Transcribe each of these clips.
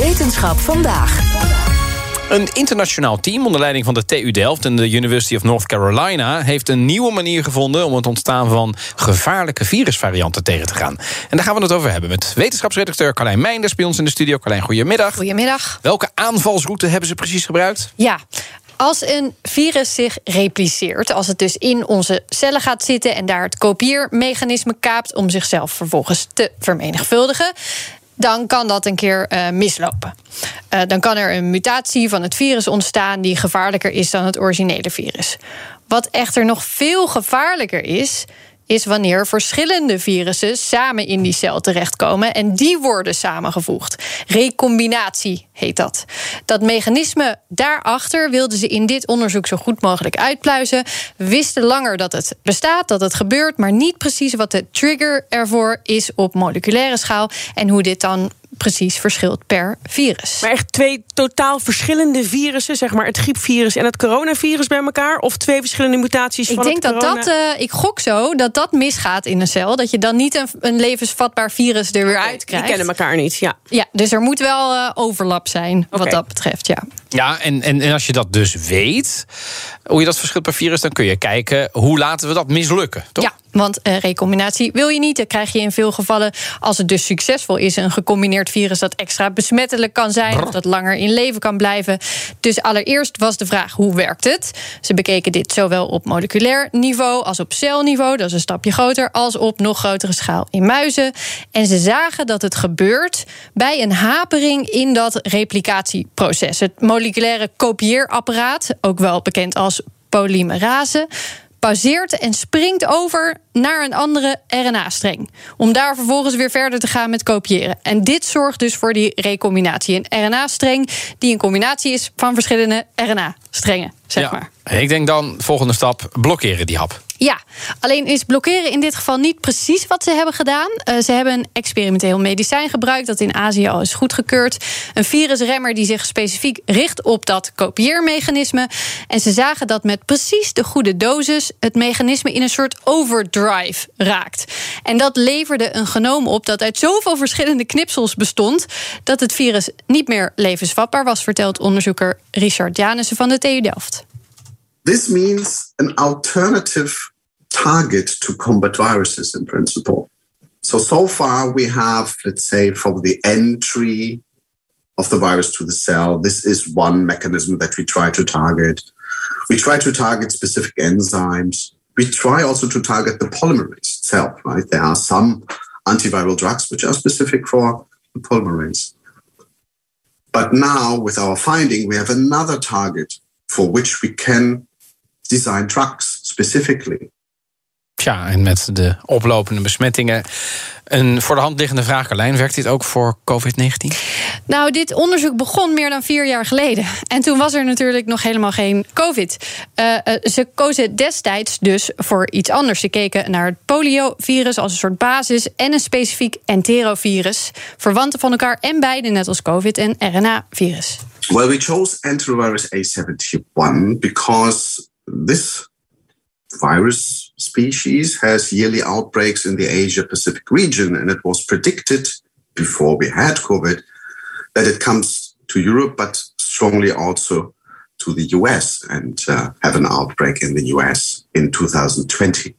Wetenschap vandaag. Een internationaal team onder leiding van de TU Delft en de University of North Carolina heeft een nieuwe manier gevonden om het ontstaan van gevaarlijke virusvarianten tegen te gaan. En daar gaan we het over hebben met wetenschapsredacteur Carlijn Meinders bij ons in de studio. Carlijn, goedemiddag. Goedemiddag. Welke aanvalsroute hebben ze precies gebruikt? Ja. Als een virus zich repliceert, als het dus in onze cellen gaat zitten en daar het kopieermechanisme kaapt om zichzelf vervolgens te vermenigvuldigen, dan kan dat een keer uh, mislopen. Uh, dan kan er een mutatie van het virus ontstaan die gevaarlijker is dan het originele virus. Wat echter nog veel gevaarlijker is, is wanneer verschillende virussen samen in die cel terechtkomen en die worden samengevoegd. Recombinatie heet dat. Dat mechanisme daarachter wilden ze in dit onderzoek zo goed mogelijk uitpluizen. Wisten langer dat het bestaat, dat het gebeurt, maar niet precies wat de trigger ervoor is op moleculaire schaal en hoe dit dan precies verschilt per virus. Maar echt twee totaal verschillende virussen, zeg maar het griepvirus en het coronavirus bij elkaar? Of twee verschillende mutaties ik van denk het dat corona... dat, uh, ik gok zo, dat dat misgaat in een cel. Dat je dan niet een, een levensvatbaar virus er weer okay, uit krijgt. Die kennen elkaar niet, ja. Ja, dus er moet wel uh, overlap zijn wat okay. dat betreft, ja. Ja, en, en, en als je dat dus weet, hoe je dat verschilt per virus, dan kun je kijken hoe laten we dat mislukken. Toch? Ja, want uh, recombinatie wil je niet. Dan krijg je in veel gevallen, als het dus succesvol is, een gecombineerd virus dat extra besmettelijk kan zijn of dat langer in leven kan blijven. Dus allereerst was de vraag: hoe werkt het? Ze bekeken dit zowel op moleculair niveau als op celniveau, dat is een stapje groter, als op nog grotere schaal in muizen. En ze zagen dat het gebeurt bij een hapering in dat replicatieproces. Het moleculaire kopieerapparaat, ook wel bekend als polymerase pauzeert en springt over naar een andere RNA-streng. Om daar vervolgens weer verder te gaan met kopiëren. En dit zorgt dus voor die recombinatie. Een RNA-streng die een combinatie is van verschillende RNA-strengen, zeg ja. maar. Ik denk dan, volgende stap, blokkeren die hap. Ja, alleen is blokkeren in dit geval niet precies wat ze hebben gedaan. Uh, ze hebben een experimenteel medicijn gebruikt dat in Azië al is goedgekeurd. Een virusremmer die zich specifiek richt op dat kopieermechanisme. En ze zagen dat met precies de goede dosis het mechanisme in een soort overdrive raakt. En dat leverde een genoom op dat uit zoveel verschillende knipsels bestond dat het virus niet meer levensvatbaar was, vertelt onderzoeker Richard Janissen van de TU Delft. This means an alternative target to combat viruses in principle. So, so far we have, let's say, from the entry of the virus to the cell, this is one mechanism that we try to target. We try to target specific enzymes. We try also to target the polymerase itself, right? There are some antiviral drugs which are specific for the polymerase. But now, with our finding, we have another target for which we can design drugs specifically. Tja, en met de oplopende besmettingen. Een voor de hand liggende vraag, Carlijn. Werkt dit ook voor COVID-19? Nou, dit onderzoek begon meer dan vier jaar geleden. En toen was er natuurlijk nog helemaal geen COVID. Uh, uh, ze kozen destijds dus voor iets anders. Ze keken naar het poliovirus als een soort basis... en een specifiek enterovirus. Verwanten van elkaar en beide, net als COVID en RNA-virus. Well, we chose enterovirus A71 because this virus species has yearly outbreaks in the Asia Pacific region, and it was predicted before we had COVID that it comes to Europe, but strongly also to the US and uh, have an outbreak in the US in 2020.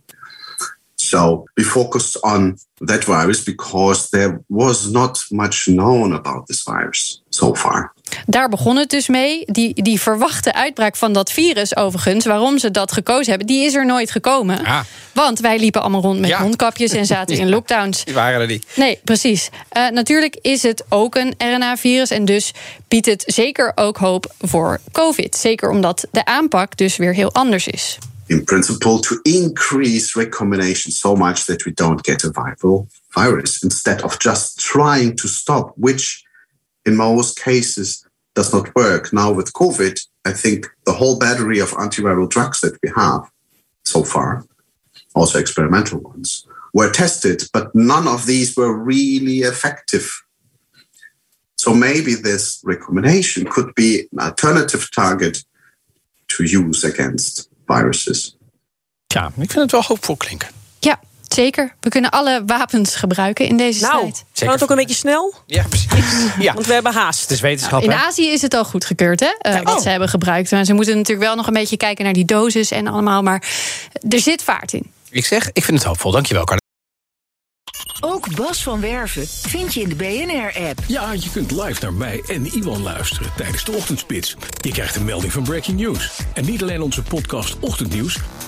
So we focused on that virus because there was not much known about this virus so far. Daar begon het dus mee. Die, die verwachte uitbraak van dat virus, overigens, waarom ze dat gekozen hebben, die is er nooit gekomen. Ah. Want wij liepen allemaal rond met Ja. mondkapjes en zaten in Ja. lockdowns. Die waren er niet. Nee, precies. Eh, natuurlijk is het ook een RNA-virus en dus biedt het zeker ook hoop voor COVID. Zeker omdat de aanpak dus weer heel anders is. In principle, to increase recombination so much that we don't get a viral virus instead of just trying to stop, which in most cases does not work. Now, with COVID, I think the whole battery of antiviral drugs that we have so far, also experimental ones, were tested, but none of these were really effective. So maybe this recombination could be an alternative target to use against viruses. Ja, ik vind het wel hoopvol klinken. Zeker. We kunnen alle wapens gebruiken in deze Nou, strijd. kan het ook een beetje snel? Ja, precies. Ja. Want we hebben haast. Het is wetenschap, In hè? Azië is het al goedgekeurd, hè? eh, wat oh. ze hebben gebruikt. Maar ze moeten natuurlijk wel nog een beetje kijken naar die doses en allemaal. Maar er zit vaart in. Ik zeg, ik vind het hoopvol. Dankjewel, Carla. Ook Bas van Werven vind je in de BNR-app. Ja, je kunt live naar mij en Iwan luisteren tijdens de ochtendspits. Je krijgt een melding van Breaking News. En niet alleen onze podcast Ochtendnieuws,